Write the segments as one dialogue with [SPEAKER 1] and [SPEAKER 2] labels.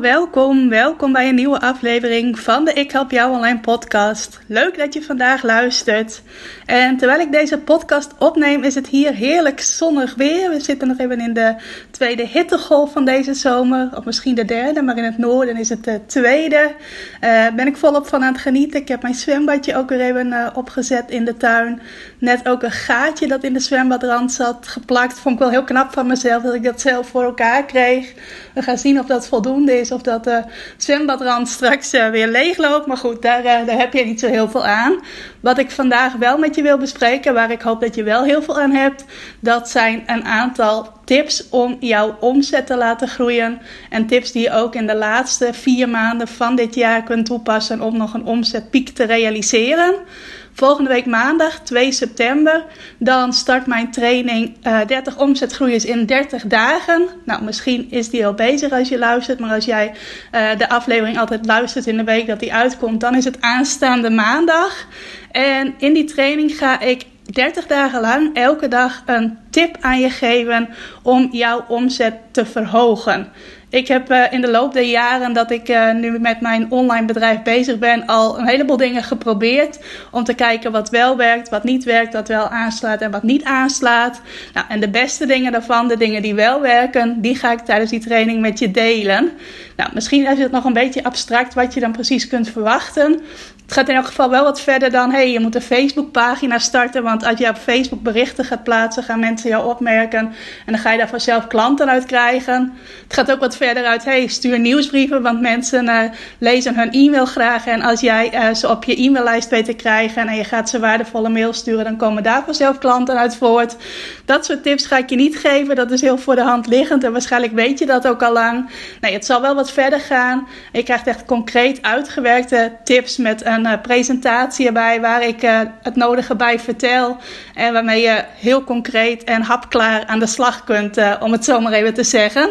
[SPEAKER 1] Welkom. Welkom bij een nieuwe aflevering van de Ik Help Jou Online podcast. Leuk dat je vandaag luistert. En terwijl ik deze podcast opneem, is het hier heerlijk zonnig weer. We zitten nog even in de tweede hittegolf van deze zomer. Of misschien de derde, maar in het noorden is het de tweede. Uh, ben ik volop van aan het genieten. Ik heb mijn zwembadje ook weer even uh, opgezet in de tuin. Net ook een gaatje dat in de zwembadrand zat geplakt. Vond ik wel heel knap van mezelf dat ik dat zelf voor elkaar kreeg. We gaan zien of dat voldoende is. Of dat de zwembadrand straks uh, weer leeg loopt. Maar goed, daar, daar heb je niet zo heel veel aan. Wat ik vandaag wel met je wil bespreken, waar ik hoop dat je wel heel veel aan hebt, dat zijn een aantal tips om jouw omzet te laten groeien. En tips die je ook in de laatste vier maanden van dit jaar kunt toepassen om nog een omzetpiek te realiseren. Volgende week maandag 2 september, dan start mijn training uh, 30 omzetgroeiers in 30 dagen. Nou, misschien is die al bezig als je luistert, maar als jij uh, de aflevering altijd luistert in de week dat die uitkomt, dan is het aanstaande maandag. En in die training ga ik 30 dagen lang elke dag een tip aan je geven om jouw omzet te verhogen. Ik heb uh, in de loop der jaren dat ik uh, nu met mijn online bedrijf bezig ben, al een heleboel dingen geprobeerd. Om te kijken wat wel werkt, wat niet werkt, wat wel aanslaat en wat niet aanslaat. Nou, en de beste dingen daarvan, de dingen die wel werken, die ga ik tijdens die training met je delen. Nou, misschien is het nog een beetje abstract wat je dan precies kunt verwachten. Het gaat in elk geval wel wat verder dan, hey, je moet een Facebookpagina starten. Want als je op Facebook berichten gaat plaatsen, gaan mensen jou opmerken. En dan ga je daar vanzelf klanten uit krijgen. Het gaat ook wat verder uit, hey, stuur nieuwsbrieven. Want mensen uh, lezen hun e-mail graag. En als jij uh, ze op je e-maillijst weet te krijgen en je gaat ze waardevolle mail sturen, dan komen daar vanzelf klanten uit voort. Dat soort tips ga ik je niet geven. Dat is heel voor de hand liggend. En waarschijnlijk weet je dat ook al lang. Nee, het zal wel wat verder gaan. Je krijgt echt concreet uitgewerkte tips met een uh, presentatie erbij waar ik uh, het nodige bij vertel. En waarmee je heel concreet en hapklaar aan de slag kunt, uh, om het zo maar even te zeggen.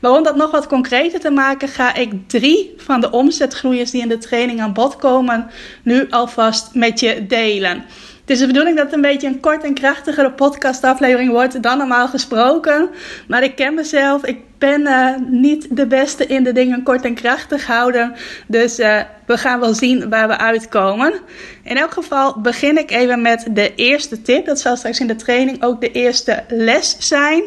[SPEAKER 1] Maar om dat nog wat concreter te maken, ga ik drie van de omzetgroeiers die in de training aan bod komen, nu alvast met je delen. Het is de bedoeling dat het een beetje een kort en krachtigere podcastaflevering wordt dan normaal gesproken. Maar ik ken mezelf. Ik ben uh, niet de beste in de dingen kort en krachtig houden. Dus uh, we gaan wel zien waar we uitkomen. In elk geval begin ik even met de eerste tip. Dat zal straks in de training ook de eerste les zijn.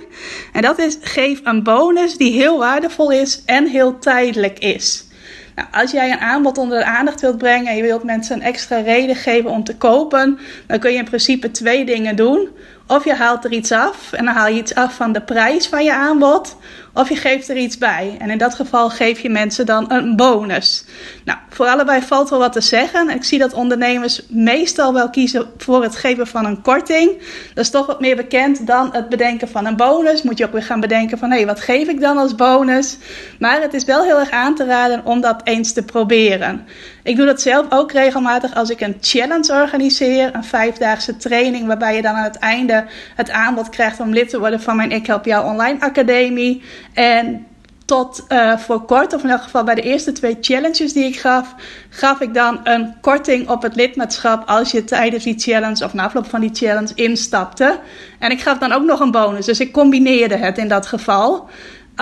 [SPEAKER 1] En dat is: geef een bonus die heel waardevol is en heel tijdelijk is. Nou, als jij een aanbod onder de aandacht wilt brengen en je wilt mensen een extra reden geven om te kopen, dan kun je in principe twee dingen doen. Of je haalt er iets af en dan haal je iets af van de prijs van je aanbod. Of je geeft er iets bij. En in dat geval geef je mensen dan een bonus. Nou, voor allebei valt wel wat te zeggen. Ik zie dat ondernemers meestal wel kiezen voor het geven van een korting. Dat is toch wat meer bekend dan het bedenken van een bonus. Moet je ook weer gaan bedenken van hé, hey, wat geef ik dan als bonus? Maar het is wel heel erg aan te raden om dat eens te proberen. Ik doe dat zelf ook regelmatig als ik een challenge organiseer. Een vijfdaagse training waarbij je dan aan het einde het aanbod krijgt om lid te worden van mijn Ik Help Jou Online Academie. En tot uh, voor kort, of in elk geval bij de eerste twee challenges die ik gaf, gaf ik dan een korting op het lidmaatschap als je tijdens die challenge of na afloop van die challenge instapte. En ik gaf dan ook nog een bonus, dus ik combineerde het in dat geval.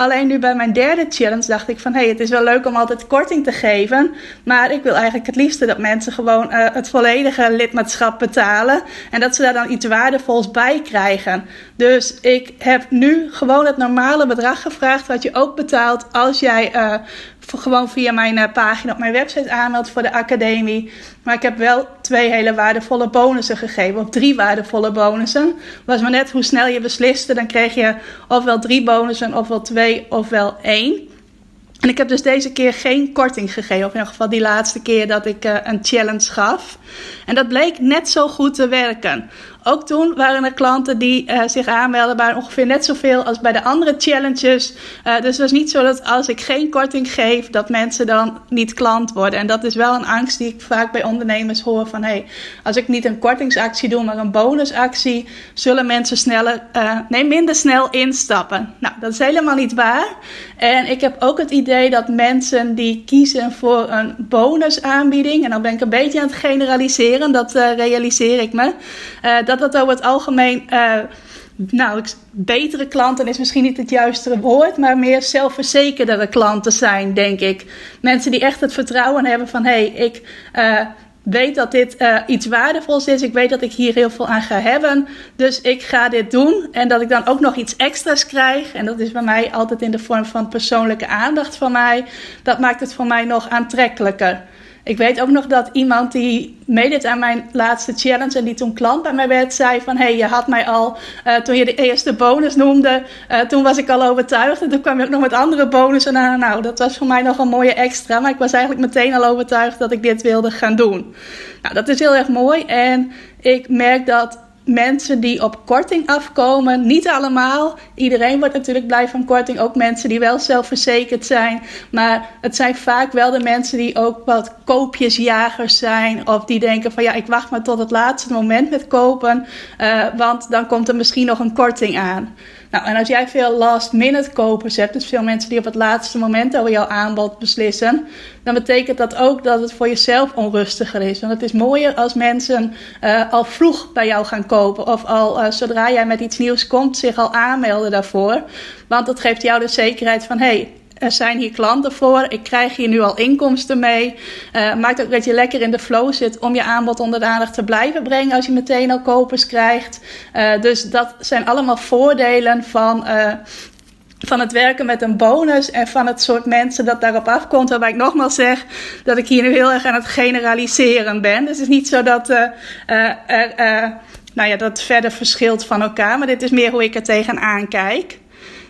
[SPEAKER 1] Alleen nu bij mijn derde challenge dacht ik van... hé, hey, het is wel leuk om altijd korting te geven... maar ik wil eigenlijk het liefste dat mensen gewoon uh, het volledige lidmaatschap betalen... en dat ze daar dan iets waardevols bij krijgen. Dus ik heb nu gewoon het normale bedrag gevraagd... wat je ook betaalt als jij uh, gewoon via mijn uh, pagina op mijn website aanmeldt voor de academie. Maar ik heb wel twee hele waardevolle bonussen gegeven. Of drie waardevolle bonussen. Was maar net hoe snel je besliste. Dan kreeg je ofwel drie bonussen, ofwel twee, ofwel één. En ik heb dus deze keer geen korting gegeven. Of in ieder geval die laatste keer dat ik uh, een challenge gaf. En dat bleek net zo goed te werken. Ook toen waren er klanten die uh, zich aanmelden, maar ongeveer net zoveel als bij de andere challenges. Uh, dus het was niet zo dat als ik geen korting geef, dat mensen dan niet klant worden. En dat is wel een angst die ik vaak bij ondernemers hoor van hey, als ik niet een kortingsactie doe, maar een bonusactie, zullen mensen sneller, uh, nee, minder snel instappen. Nou, dat is helemaal niet waar. En ik heb ook het idee dat mensen die kiezen voor een bonusaanbieding, en dan ben ik een beetje aan het generaliseren, dat realiseer ik me, dat dat over het algemeen nou, betere klanten is misschien niet het juiste woord, maar meer zelfverzekerdere klanten zijn, denk ik. Mensen die echt het vertrouwen hebben van hé, hey, ik uh, weet dat dit uh, iets waardevols is. Ik weet dat ik hier heel veel aan ga hebben. Dus ik ga dit doen. En dat ik dan ook nog iets extra's krijg. En dat is bij mij altijd in de vorm van persoonlijke aandacht van mij. Dat maakt het voor mij nog aantrekkelijker. Ik weet ook nog dat iemand die meedeed aan mijn laatste challenge en die toen klant bij mij werd, zei van hé, hey, je had mij al, uh, toen je de eerste bonus noemde, uh, toen was ik al overtuigd. En toen kwam je ook nog met andere bonussen aan. Nou, dat was voor mij nog een mooie extra. Maar ik was eigenlijk meteen al overtuigd dat ik dit wilde gaan doen. Nou, dat is heel erg mooi. En ik merk dat mensen die op korting afkomen. Niet allemaal. Iedereen wordt natuurlijk blij van korting. Ook mensen die wel zelfverzekerd zijn. Maar het zijn vaak wel de mensen die ook wat koopjesjagers zijn. Of die denken van ja, ik wacht maar tot het laatste moment met kopen. Uh, want dan komt er misschien nog een korting aan. Nou, en als jij veel last minute kopers hebt, dus veel mensen die op het laatste moment over jouw aanbod beslissen, dan betekent dat ook dat het voor jezelf onrustiger is. Want het is mooier als mensen uh, al vroeg bij jou gaan kopen of al uh, zodra jij met iets nieuws komt zich al aanmelden daarvoor. Want dat geeft jou de zekerheid van, hey, er zijn hier klanten voor. Ik krijg hier nu al inkomsten mee. Uh, maakt ook dat je lekker in de flow zit om je aanbod onder te blijven brengen als je meteen al kopers krijgt. Uh, dus dat zijn allemaal voordelen van. Uh, van het werken met een bonus en van het soort mensen dat daarop afkomt. Waarbij ik nogmaals zeg dat ik hier nu heel erg aan het generaliseren ben. Dus het is niet zo dat er, nou ja, dat verder verschilt van elkaar. Maar dit is meer hoe ik er tegenaan kijk.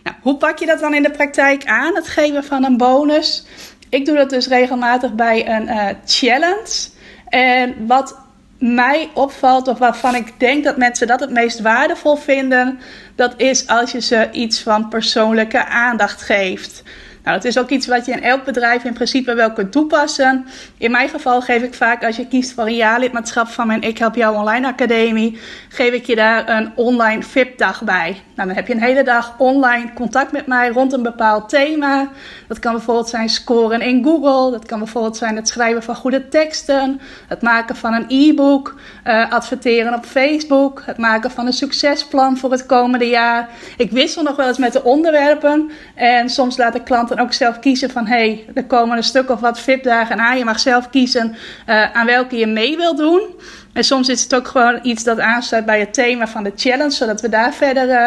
[SPEAKER 1] Nou, hoe pak je dat dan in de praktijk aan, het geven van een bonus? Ik doe dat dus regelmatig bij een uh, challenge. En wat mij opvalt, of waarvan ik denk dat mensen dat het meest waardevol vinden, dat is als je ze iets van persoonlijke aandacht geeft. Nou, dat is ook iets wat je in elk bedrijf in principe wel kunt toepassen. In mijn geval geef ik vaak, als je kiest voor een jaarlidmaatschap van mijn Ik Help Jou Online Academie, geef ik je daar een online VIP-dag bij. Nou, dan heb je een hele dag online contact met mij rond een bepaald thema. Dat kan bijvoorbeeld zijn scoren in Google. Dat kan bijvoorbeeld zijn het schrijven van goede teksten. Het maken van een e-book. Uh, adverteren op Facebook. Het maken van een succesplan voor het komende jaar. Ik wissel nog wel eens met de onderwerpen. En soms laat ik klanten ook zelf kiezen van... hey, er komen een stuk of wat VIP-dagen aan. Je mag zelf kiezen uh, aan welke je mee wilt doen. En soms is het ook gewoon iets dat aansluit bij het thema van de challenge, zodat we daar verder uh,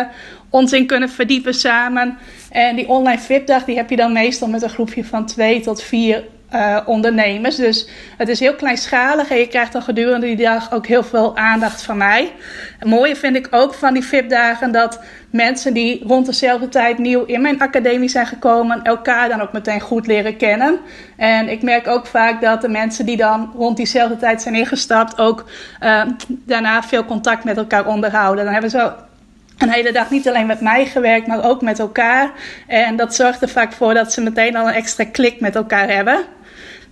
[SPEAKER 1] ons in kunnen verdiepen samen. En die online VIP-dag die heb je dan meestal met een groepje van twee tot vier uh, ondernemers. Dus het is heel kleinschalig en je krijgt dan gedurende die dag ook heel veel aandacht van mij. Mooie vind ik ook van die VIP-dagen dat mensen die rond dezelfde tijd nieuw in mijn academie zijn gekomen, elkaar dan ook meteen goed leren kennen. En ik merk ook vaak dat de mensen die dan rond diezelfde tijd zijn ingestapt, ook uh, daarna veel contact met elkaar onderhouden. Dan hebben ze een hele dag niet alleen met mij gewerkt, maar ook met elkaar. En dat zorgt er vaak voor dat ze meteen al een extra klik met elkaar hebben.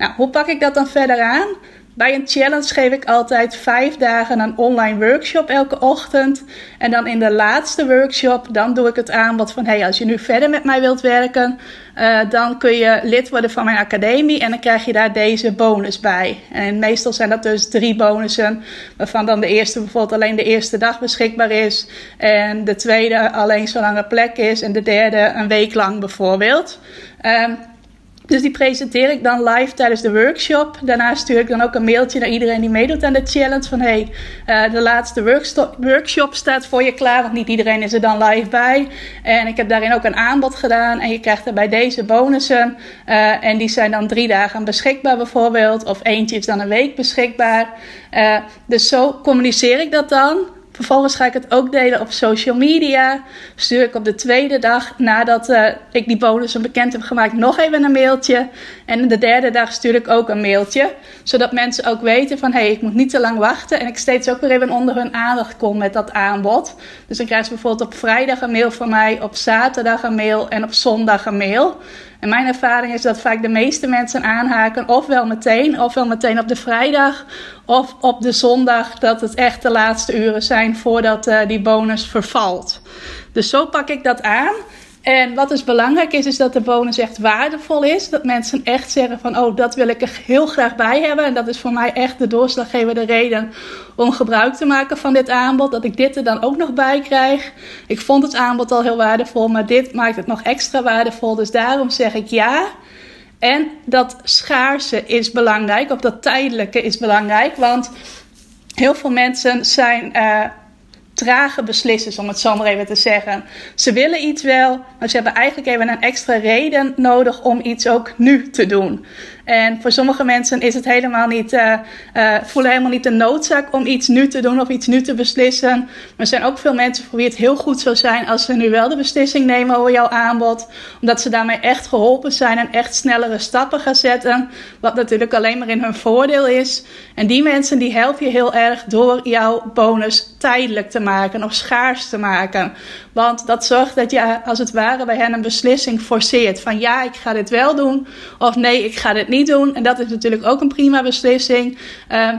[SPEAKER 1] Nou, hoe pak ik dat dan verder aan? Bij een challenge geef ik altijd vijf dagen een online workshop elke ochtend. En dan in de laatste workshop, dan doe ik het aanbod van... hey, als je nu verder met mij wilt werken, uh, dan kun je lid worden van mijn academie... en dan krijg je daar deze bonus bij. En meestal zijn dat dus drie bonussen... waarvan dan de eerste bijvoorbeeld alleen de eerste dag beschikbaar is... en de tweede alleen zolang er plek is... en de derde een week lang bijvoorbeeld... Um, dus die presenteer ik dan live tijdens de workshop. Daarna stuur ik dan ook een mailtje naar iedereen die meedoet aan de challenge. Van hey, uh, de laatste workshop staat voor je klaar. Want niet iedereen is er dan live bij. En ik heb daarin ook een aanbod gedaan. En je krijgt er bij deze bonussen. Uh, en die zijn dan drie dagen beschikbaar bijvoorbeeld. Of eentje is dan een week beschikbaar. Uh, dus zo communiceer ik dat dan. Vervolgens ga ik het ook delen op social media. Stuur ik op de tweede dag nadat uh, ik die bonussen bekend heb gemaakt nog even een mailtje. En de derde dag stuur ik ook een mailtje. Zodat mensen ook weten van hé, hey, ik moet niet te lang wachten. En ik steeds ook weer even onder hun aandacht kom met dat aanbod. Dus dan krijgen ze bijvoorbeeld op vrijdag een mail van mij, op zaterdag een mail en op zondag een mail. En mijn ervaring is dat vaak de meeste mensen aanhaken, ofwel meteen, ofwel meteen op de vrijdag, of op de zondag, dat het echt de laatste uren zijn voordat uh, die bonus vervalt. Dus zo pak ik dat aan. En wat dus belangrijk is, is dat de bonus echt waardevol is. Dat mensen echt zeggen van, oh, dat wil ik er heel graag bij hebben. En dat is voor mij echt de doorslaggevende reden om gebruik te maken van dit aanbod. Dat ik dit er dan ook nog bij krijg. Ik vond het aanbod al heel waardevol, maar dit maakt het nog extra waardevol. Dus daarom zeg ik ja. En dat schaarse is belangrijk, of dat tijdelijke is belangrijk. Want heel veel mensen zijn uh, trage beslissers, om het zo maar even te zeggen. Ze willen iets wel, maar ze hebben eigenlijk even een extra reden nodig om iets ook nu te doen. En voor sommige mensen is het helemaal niet, uh, uh, voelen helemaal niet de noodzaak om iets nu te doen of iets nu te beslissen. Maar er zijn ook veel mensen voor wie het heel goed zou zijn als ze nu wel de beslissing nemen over jouw aanbod. Omdat ze daarmee echt geholpen zijn en echt snellere stappen gaan zetten. Wat natuurlijk alleen maar in hun voordeel is. En die mensen die helpen je heel erg door jouw bonus tijdelijk te maken of schaars te maken. Want dat zorgt dat je als het ware bij hen een beslissing forceert. Van ja, ik ga dit wel doen. Of nee, ik ga dit niet doen. En dat is natuurlijk ook een prima beslissing. Uh,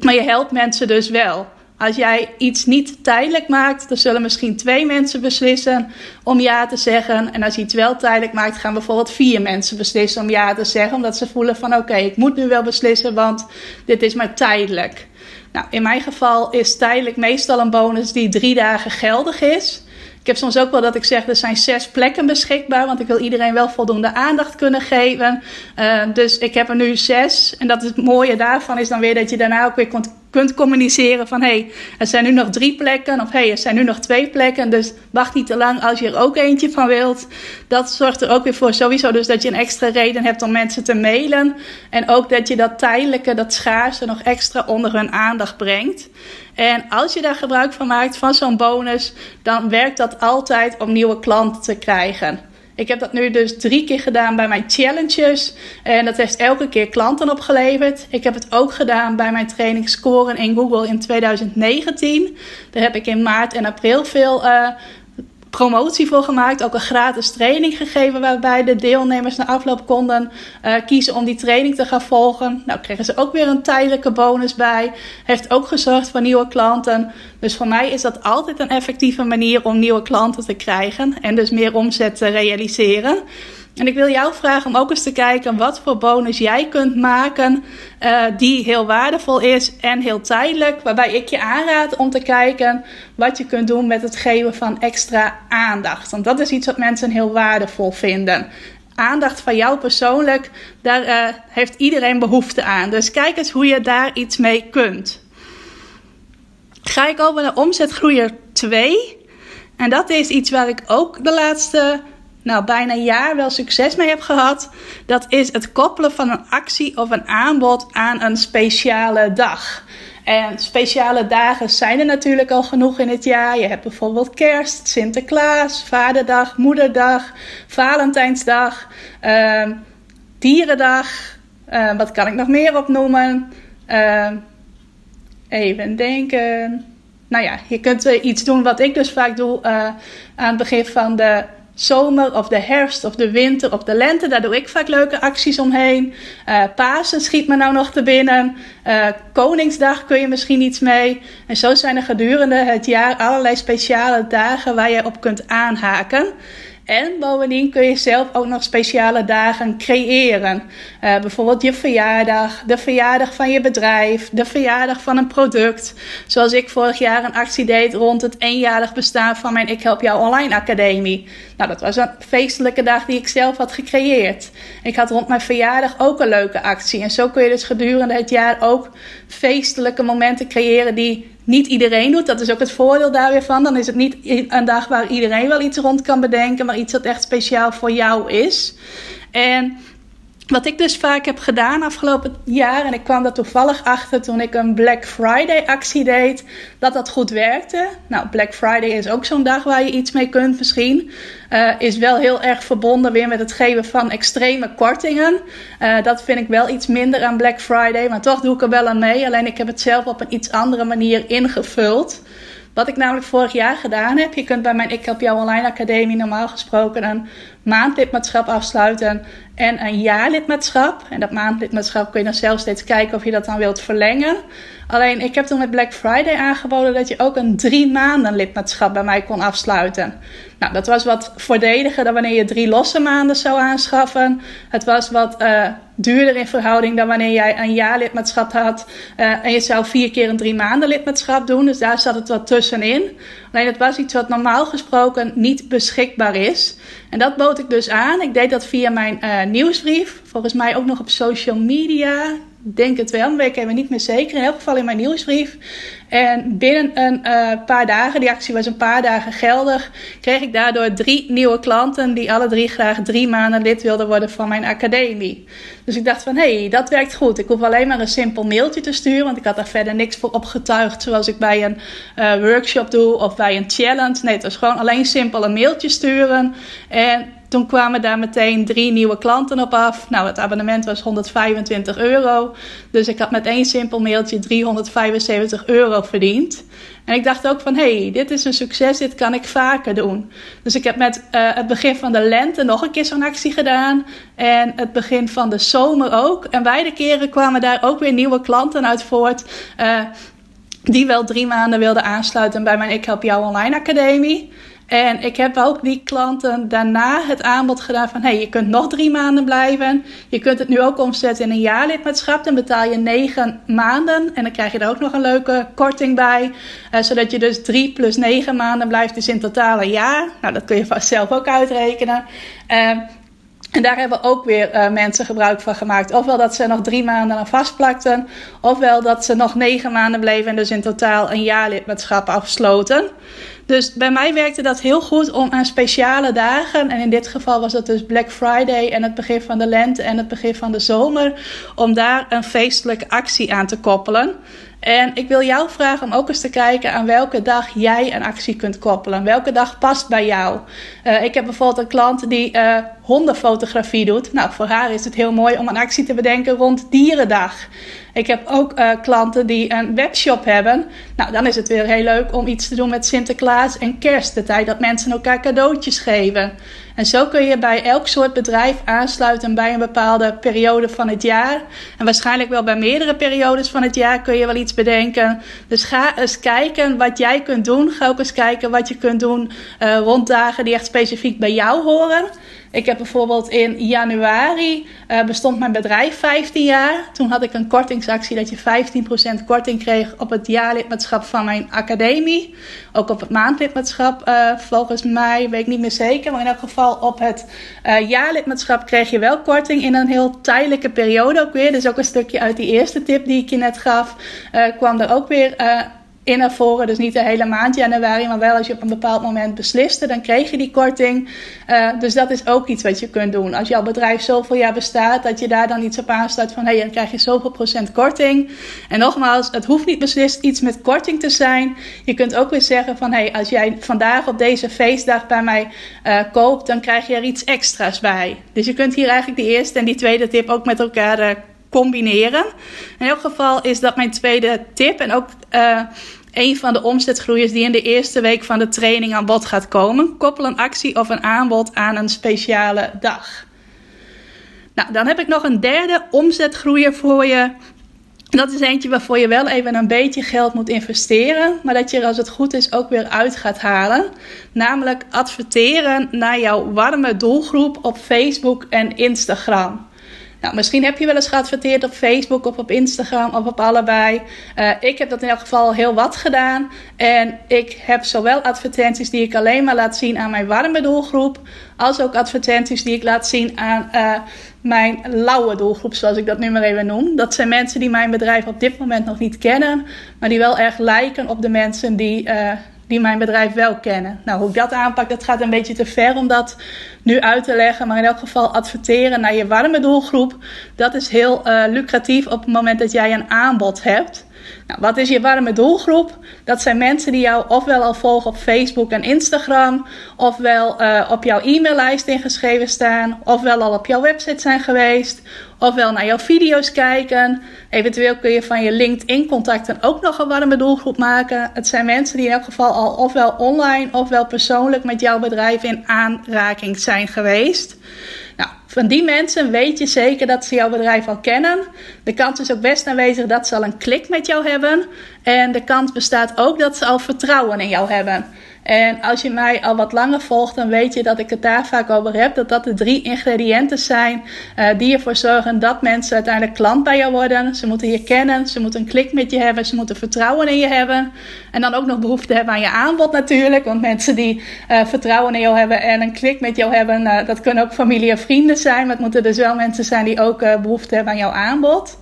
[SPEAKER 1] maar je helpt mensen dus wel. Als jij iets niet tijdelijk maakt, dan zullen misschien twee mensen beslissen om ja te zeggen. En als je iets wel tijdelijk maakt, gaan bijvoorbeeld vier mensen beslissen om ja te zeggen. Omdat ze voelen van oké, ik moet nu wel beslissen, want dit is maar tijdelijk. Nou, in mijn geval is tijdelijk meestal een bonus die drie dagen geldig is. Ik heb soms ook wel dat ik zeg, er zijn zes plekken beschikbaar, want ik wil iedereen wel voldoende aandacht kunnen geven. Uh, dus ik heb er nu zes. En dat het mooie daarvan is dan weer dat je daarna ook weer kunt, kunt communiceren van, hé, hey, er zijn nu nog drie plekken, of hé, hey, er zijn nu nog twee plekken. Dus wacht niet te lang als je er ook eentje van wilt. Dat zorgt er ook weer voor sowieso dus dat je een extra reden hebt om mensen te mailen. En ook dat je dat tijdelijke, dat schaarse nog extra onder hun aandacht brengt. En als je daar gebruik van maakt, van zo'n bonus, dan werkt dat altijd om nieuwe klanten te krijgen. Ik heb dat nu dus drie keer gedaan bij mijn challenges. En dat heeft elke keer klanten opgeleverd. Ik heb het ook gedaan bij mijn training Scoren in Google in 2019. Daar heb ik in maart en april veel uh, promotie voor gemaakt. Ook een gratis training gegeven waarbij de deelnemers na afloop konden uh, kiezen om die training te gaan volgen. Nou kregen ze ook weer een tijdelijke bonus bij. Heeft ook gezorgd voor nieuwe klanten. Dus voor mij is dat altijd een effectieve manier om nieuwe klanten te krijgen en dus meer omzet te realiseren. En ik wil jou vragen om ook eens te kijken wat voor bonus jij kunt maken uh, die heel waardevol is en heel tijdelijk. Waarbij ik je aanraad om te kijken wat je kunt doen met het geven van extra aandacht. Want dat is iets wat mensen heel waardevol vinden. Aandacht van jou persoonlijk, daar uh, heeft iedereen behoefte aan. Dus kijk eens hoe je daar iets mee kunt. Ga ik over naar omzetgroeier 2. En dat is iets waar ik ook de laatste nou, bijna een jaar wel succes mee heb gehad. Dat is het koppelen van een actie of een aanbod aan een speciale dag. En speciale dagen zijn er natuurlijk al genoeg in het jaar. Je hebt bijvoorbeeld kerst, Sinterklaas, Vaderdag, Moederdag, Valentijnsdag, uh, Dierendag. Uh, wat kan ik nog meer opnoemen? Uh, even denken. Nou ja, je kunt iets doen wat ik dus vaak doe aan het begin van de zomer of de herfst of de winter of de lente. Daar doe ik vaak leuke acties omheen. Uh, Pasen schiet me nou nog te binnen. Uh, Koningsdag kun je misschien iets mee. En zo zijn er gedurende het jaar allerlei speciale dagen waar je op kunt aanhaken. En bovendien kun je zelf ook nog speciale dagen creëren. Uh, bijvoorbeeld je verjaardag, de verjaardag van je bedrijf, de verjaardag van een product. Zoals ik vorig jaar een actie deed rond het eenjarig bestaan van mijn Ik Help Jou Online Academie. Nou, dat was een feestelijke dag die ik zelf had gecreëerd. Ik had rond mijn verjaardag ook een leuke actie. En zo kun je dus gedurende het jaar ook feestelijke momenten creëren die niet iedereen doet. Dat is ook het voordeel daar weer van. Dan is het niet een dag waar iedereen wel iets rond kan bedenken, maar iets dat echt speciaal voor jou is. En wat ik dus vaak heb gedaan afgelopen jaar, en ik kwam daar toevallig achter toen ik een Black Friday actie deed, dat dat goed werkte. Nou, Black Friday is ook zo'n dag waar je iets mee kunt misschien. Uh, is wel heel erg verbonden weer met het geven van extreme kortingen. Uh, dat vind ik wel iets minder aan Black Friday, maar toch doe ik er wel aan mee. Alleen ik heb het zelf op een iets andere manier ingevuld. Wat ik namelijk vorig jaar gedaan heb. Je kunt bij mijn Ik Help Jou Online Academie normaal gesproken een maandlidmaatschap afsluiten en een jaarlidmaatschap. En dat maandlidmaatschap kun je dan zelf steeds kijken of je dat dan wilt verlengen. Alleen ik heb toen met Black Friday aangeboden dat je ook een drie maanden lidmaatschap bij mij kon afsluiten. Nou, dat was wat voordeliger dan wanneer je drie losse maanden zou aanschaffen. Het was wat uh, duurder in verhouding dan wanneer jij een jaarlidmaatschap had. Uh, en je zou vier keer een drie maanden lidmaatschap doen. Dus daar zat het wat tussenin. Alleen het was iets wat normaal gesproken niet beschikbaar is. En dat bood ik dus aan. Ik deed dat via mijn uh, nieuwsbrief. Volgens mij ook nog op social media denk het wel, maar ik even niet meer zeker. In elk geval in mijn nieuwsbrief. En binnen een uh, paar dagen, die actie was een paar dagen geldig, kreeg ik daardoor drie nieuwe klanten die alle drie graag drie maanden lid wilden worden van mijn academie. Dus ik dacht van, hé, hey, dat werkt goed. Ik hoef alleen maar een simpel mailtje te sturen, want ik had daar verder niks voor opgetuigd zoals ik bij een uh, workshop doe of bij een challenge. Nee, het was gewoon alleen simpel een mailtje sturen en toen kwamen daar meteen drie nieuwe klanten op af. Nou, het abonnement was 125 euro. Dus ik had met één simpel mailtje 375 euro verdiend. En ik dacht ook van, hey, dit is een succes, dit kan ik vaker doen. Dus ik heb met uh, het begin van de lente nog een keer zo'n actie gedaan. En het begin van de zomer ook. En beide keren kwamen daar ook weer nieuwe klanten uit voort. Uh, die wel drie maanden wilden aansluiten bij mijn Ik Help Jou Online Academie. En ik heb ook die klanten daarna het aanbod gedaan van... hey, je kunt nog drie maanden blijven. Je kunt het nu ook omzetten in een jaarlidmaatschap. Dan betaal je negen maanden. En dan krijg je er ook nog een leuke korting bij. Uh, zodat je dus drie plus negen maanden blijft. Dus in totaal een jaar. Nou, dat kun je zelf ook uitrekenen. Uh, en daar hebben ook weer uh, mensen gebruik van gemaakt. Ofwel dat ze nog drie maanden aan vastplakten. Ofwel dat ze nog negen maanden bleven en dus in totaal een jaarlidmaatschap afsloten. Dus bij mij werkte dat heel goed om aan speciale dagen, en in dit geval was dat dus Black Friday en het begin van de lente en het begin van de zomer, om daar een feestelijke actie aan te koppelen. En ik wil jou vragen om ook eens te kijken aan welke dag jij een actie kunt koppelen. Welke dag past bij jou? Uh, ik heb bijvoorbeeld een klant die uh, hondenfotografie doet. Nou, voor haar is het heel mooi om een actie te bedenken rond Dierendag. Ik heb ook uh, klanten die een webshop hebben. Nou, dan is het weer heel leuk om iets te doen met Sinterklaas en kerst. Dat mensen elkaar cadeautjes geven. En zo kun je bij elk soort bedrijf aansluiten bij een bepaalde periode van het jaar. En waarschijnlijk wel bij meerdere periodes van het jaar kun je wel iets bedenken. Dus ga eens kijken wat jij kunt doen. Ga ook eens kijken wat je kunt doen uh, rond dagen die echt specifiek bij jou horen. Ik heb bijvoorbeeld in januari uh, bestond mijn bedrijf 15 jaar. Toen had ik een kortingsactie dat je 15% korting kreeg op het jaarlidmaatschap van mijn academie. Ook op het maandlidmaatschap uh, volgens mij, weet ik niet meer zeker. Maar in elk geval op het uh, jaarlidmaatschap kreeg je wel korting in een heel tijdelijke periode ook weer. Dus ook een stukje uit die eerste tip die ik je net gaf, kwam er ook weer in naar voren. Dus niet de hele maand januari, maar wel als je op een bepaald moment besliste, dan kreeg je die korting. Uh, dus dat is ook iets wat je kunt doen. Als jouw bedrijf zoveel jaar bestaat, dat je daar dan iets op aansluit van hé, hey, dan krijg je zoveel procent korting. En nogmaals, het hoeft niet beslist iets met korting te zijn. Je kunt ook weer zeggen van hé, hey, als jij vandaag op deze feestdag bij mij uh, koopt, dan krijg je er iets extra's bij. Dus je kunt hier eigenlijk die eerste en die tweede tip ook met elkaar uh, combineren. In elk geval is dat mijn tweede tip en ook uh, een van de omzetgroeiers die in de eerste week van de training aan bod gaat komen. Koppel een actie of een aanbod aan een speciale dag. Nou, dan heb ik nog een derde omzetgroeier voor je. Dat is eentje waarvoor je wel even een beetje geld moet investeren, maar dat je er als het goed is ook weer uit gaat halen. Namelijk adverteren naar jouw warme doelgroep op Facebook en Instagram. Nou, misschien heb je wel eens geadverteerd op Facebook of op Instagram of op allebei. Uh, ik heb dat in elk geval heel wat gedaan. En ik heb zowel advertenties die ik alleen maar laat zien aan mijn warme doelgroep, als ook advertenties die ik laat zien aan uh, mijn lauwe doelgroep, zoals ik dat nu maar even noem. Dat zijn mensen die mijn bedrijf op dit moment nog niet kennen, maar die wel erg lijken op de mensen die uh, die mijn bedrijf wel kennen. Nou, hoe ik dat aanpak, dat gaat een beetje te ver om dat nu uit te leggen. Maar in elk geval adverteren naar je warme doelgroep, dat is heel uh, lucratief op het moment dat jij een aanbod hebt. Nou, wat is je warme doelgroep? Dat zijn mensen die jou ofwel al volgen op Facebook en Instagram, ofwel uh, op jouw e-maillijst ingeschreven staan, ofwel al op jouw website zijn geweest, ofwel naar jouw video's kijken. Eventueel kun je van je LinkedIn-contacten ook nog een warme doelgroep maken. Het zijn mensen die in elk geval al ofwel online ofwel persoonlijk met jouw bedrijf in aanraking zijn geweest. Nou, van die mensen weet je zeker dat ze jouw bedrijf al kennen. De kans is ook best aanwezig dat ze al een klik met jou hebben. En de kans bestaat ook dat ze al vertrouwen in jou hebben. En als je mij al wat langer volgt, dan weet je dat ik het daar vaak over heb. Dat dat de drie ingrediënten zijn uh, die ervoor zorgen dat mensen uiteindelijk klant bij jou worden. Ze moeten je kennen, ze moeten een klik met je hebben, ze moeten vertrouwen in je hebben. En dan ook nog behoefte hebben aan je aanbod natuurlijk. Want mensen die uh, vertrouwen in jou hebben en een klik met jou hebben, uh, dat kunnen ook familie en vrienden zijn. Maar het moeten dus wel mensen zijn die ook behoefte hebben aan jouw aanbod.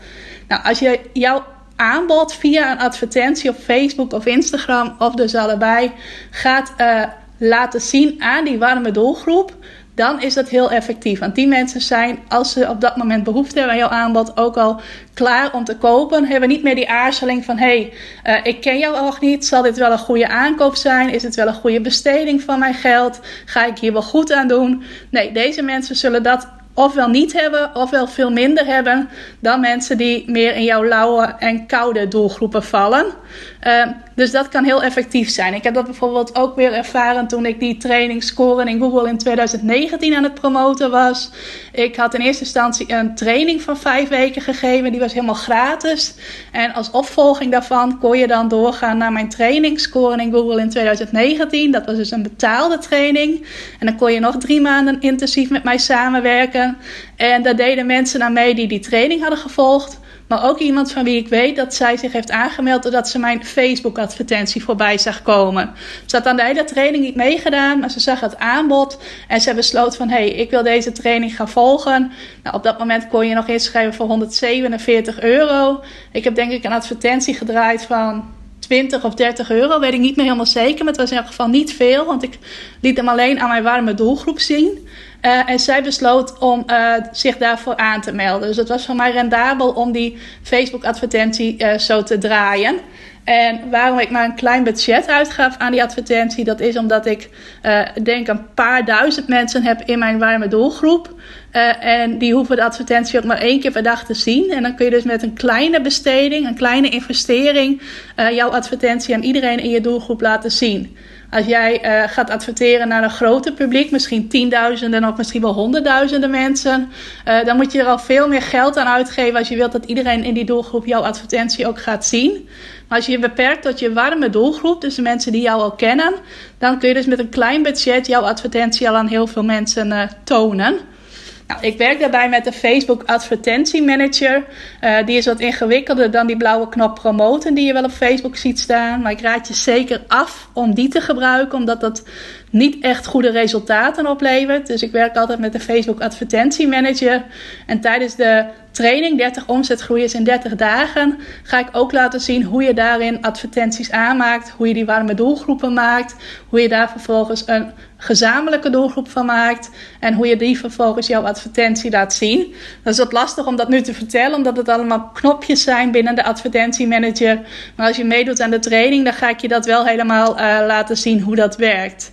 [SPEAKER 1] Nou, als je jouw aanbod via een advertentie op Facebook of Instagram, of dus allebei, gaat uh, laten zien aan die warme doelgroep, dan is dat heel effectief. Want die mensen zijn, als ze op dat moment behoefte hebben aan jouw aanbod, ook al klaar om te kopen. Hebben niet meer die aarzeling van: hey, uh, ik ken jou nog niet. Zal dit wel een goede aankoop zijn? Is het wel een goede besteding van mijn geld? Ga ik hier wel goed aan doen? Nee, deze mensen zullen dat ofwel niet hebben, ofwel veel minder hebben dan mensen die meer in jouw lauwe en koude doelgroepen vallen. Uh, dus dat kan heel effectief zijn. Ik heb dat bijvoorbeeld ook weer ervaren toen ik die training scoren in Google in 2019 aan het promoten was. Ik had in eerste instantie een training van vijf weken gegeven. Die was helemaal gratis. En als opvolging daarvan kon je dan doorgaan naar mijn training scoren in Google in 2019. Dat was dus een betaalde training. En dan kon je nog drie maanden intensief met mij samenwerken. En daar deden mensen aan mee die die training hadden gevolgd. Maar ook iemand van wie ik weet dat zij zich heeft aangemeld doordat ze mijn Facebook-advertentie voorbij zag komen. Ze had aan de hele training niet meegedaan, maar ze zag het aanbod en ze besloot van hé, hey, ik wil deze training gaan volgen. Nou, op dat moment kon je nog inschrijven voor 147 euro. Ik heb denk ik een advertentie gedraaid van 20 of 30 euro, weet ik niet meer helemaal zeker. Maar het was in elk geval niet veel, want ik liet hem alleen aan mijn warme doelgroep zien. Uh, en zij besloot om uh, zich daarvoor aan te melden. Dus het was voor mij rendabel om die Facebook-advertentie uh, zo te draaien. En waarom ik maar een klein budget uitgaf aan die advertentie, dat is omdat ik denk een paar duizend mensen heb in mijn warme doelgroep. En die hoeven de advertentie ook maar één keer per dag te zien. En dan kun je dus met een kleine besteding, een kleine investering, jouw advertentie aan iedereen in je doelgroep laten zien. Als jij uh, gaat adverteren naar een groter publiek, misschien tienduizenden of misschien wel honderdduizenden mensen, dan moet je er al veel meer geld aan uitgeven als je wilt dat iedereen in die doelgroep jouw advertentie ook gaat zien. Maar als je je beperkt tot je warme doelgroep, dus de mensen die jou al kennen, dan kun je dus met een klein budget jouw advertentie al aan heel veel mensen tonen. Nou, ik werk daarbij met de Facebook Advertentie Manager. Uh, die is wat ingewikkelder dan die blauwe knop promoten die je wel op Facebook ziet staan. Maar ik raad je zeker af om die te gebruiken, omdat dat niet echt goede resultaten oplevert. Dus ik werk altijd met de Facebook Advertentie Manager. En tijdens de training 30 omzetgroeiers in 30 dagen ga ik ook laten zien hoe je daarin advertenties aanmaakt, hoe je die warme doelgroepen maakt, hoe je daar vervolgens een gezamenlijke doelgroep van maakt en hoe je die vervolgens jouw advertentie laat zien. Dat is wat lastig om dat nu te vertellen, omdat het allemaal knopjes zijn binnen de advertentiemanager. Maar als je meedoet aan de training, dan ga ik je dat wel helemaal uh, laten zien hoe dat werkt.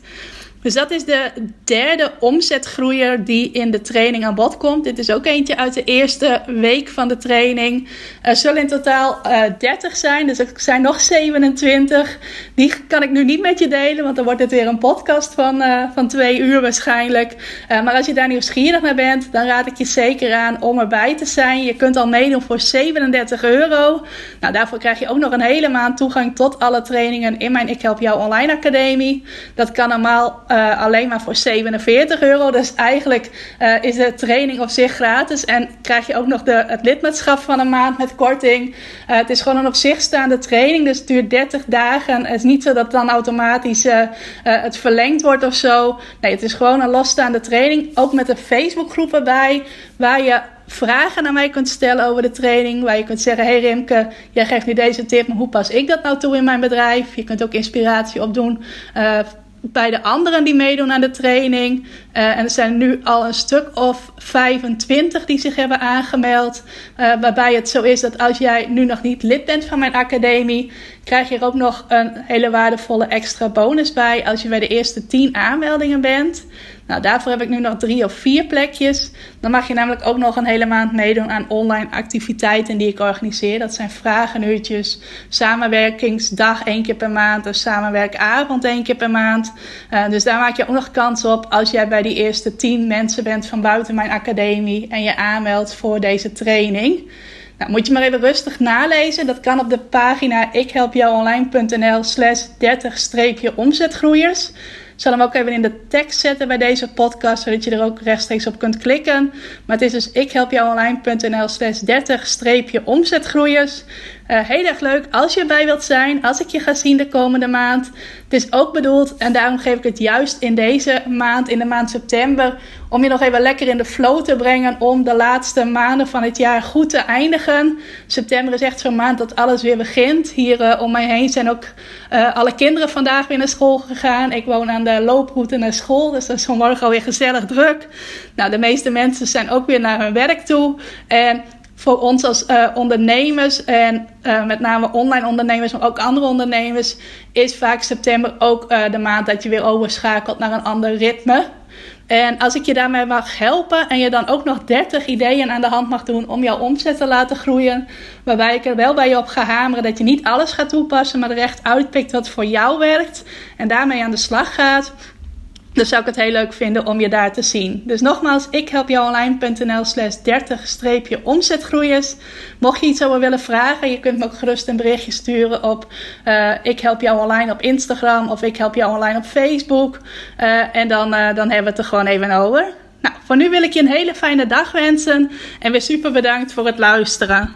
[SPEAKER 1] Dus dat is de derde omzetgroeier die in de training aan bod komt. Dit is ook eentje uit de eerste week van de training. Er zullen in totaal uh, eh, 30 zijn, dus er zijn nog 27. Die kan ik nu niet met je delen, want dan wordt het weer een podcast van, uh, van twee uur waarschijnlijk. Uh, maar als je daar nieuwsgierig naar bent, dan raad ik je zeker aan om erbij te zijn. Je kunt al meedoen voor 37 euro. Nou, daarvoor krijg je ook nog een hele maand toegang tot alle trainingen in mijn Ik Help Jou Online Academie. Dat kan normaal uh, alleen maar voor 47 euro. Dus eigenlijk uh, is de training op zich gratis. En krijg je ook nog de, het lidmaatschap van een maand met korting. Uh, het is gewoon een op zich staande training. Dus het duurt 30 dagen. Het is niet zo dat dan automatisch het verlengd wordt of zo. Nee, het is gewoon een losstaande training. Ook met een Facebookgroep erbij. Waar je vragen aan mij kunt stellen over de training. Waar je kunt zeggen: Hey Rimke, jij geeft nu deze tip, maar hoe pas ik dat nou toe in mijn bedrijf? Je kunt ook inspiratie opdoen. Bij de anderen die meedoen aan de training. Uh, en er zijn nu al een stuk of 25 die zich hebben aangemeld. Uh, waarbij het zo is dat als jij nu nog niet lid bent van mijn academie, krijg je er ook nog een hele waardevolle extra bonus bij als je bij de eerste 10 aanmeldingen bent. Nou, daarvoor heb ik nu nog drie of vier plekjes. Dan mag je namelijk ook nog een hele maand meedoen aan online activiteiten die ik organiseer. Dat zijn vragenuurtjes, samenwerkingsdag één keer per maand, of samenwerkavond één keer per maand. Uh, dus daar maak je ook nog kans op als jij bij die eerste tien mensen bent van buiten mijn academie en je aanmeldt voor deze training. Nou, moet je maar even rustig nalezen. Dat kan op de pagina ikhelpjouonline.nl slash 30-omzetgroeiers. Zal hem ook even in de tekst zetten bij deze podcast, zodat je er ook rechtstreeks op kunt klikken. Maar het is dus ikhelpjouonline.nl slash 30-omzetgroeiers. Uh, heel erg leuk als je erbij wilt zijn, als ik je ga zien de komende maand. Het is ook bedoeld, en daarom geef ik het juist in deze maand, in de maand september, om je nog even lekker in de flow te brengen om de laatste maanden van het jaar goed te eindigen. September is echt zo'n maand dat alles weer begint. Hier uh, om mij heen zijn ook uh, alle kinderen vandaag weer naar school gegaan. Ik woon aan de looproute naar school, dus dat is vanmorgen alweer gezellig druk. Nou, de meeste mensen zijn ook weer naar hun werk toe. En voor ons als uh, ondernemers en uh, met name online ondernemers, maar ook andere ondernemers, is vaak september ook uh, de maand dat je weer overschakelt naar een ander ritme. En als ik je daarmee mag helpen en je dan ook nog 30 ideeën aan de hand mag doen om jouw omzet te laten groeien, waarbij ik er wel bij je op ga hameren dat je niet alles gaat toepassen, maar er echt uitpikt wat voor jou werkt en daarmee aan de slag gaat, dus zou ik het heel leuk vinden om je daar te zien. Dus nogmaals, ik help jou online.nl slash 30-omzetgroeiers. Mocht je iets over willen vragen, je kunt me ook gerust een berichtje sturen op uh, ik help jou online op Instagram of ik help jou online op Facebook. Uh, en dan, uh, dan hebben we het er gewoon even over. Nou, voor nu wil ik je een hele fijne dag wensen en weer super bedankt voor het luisteren.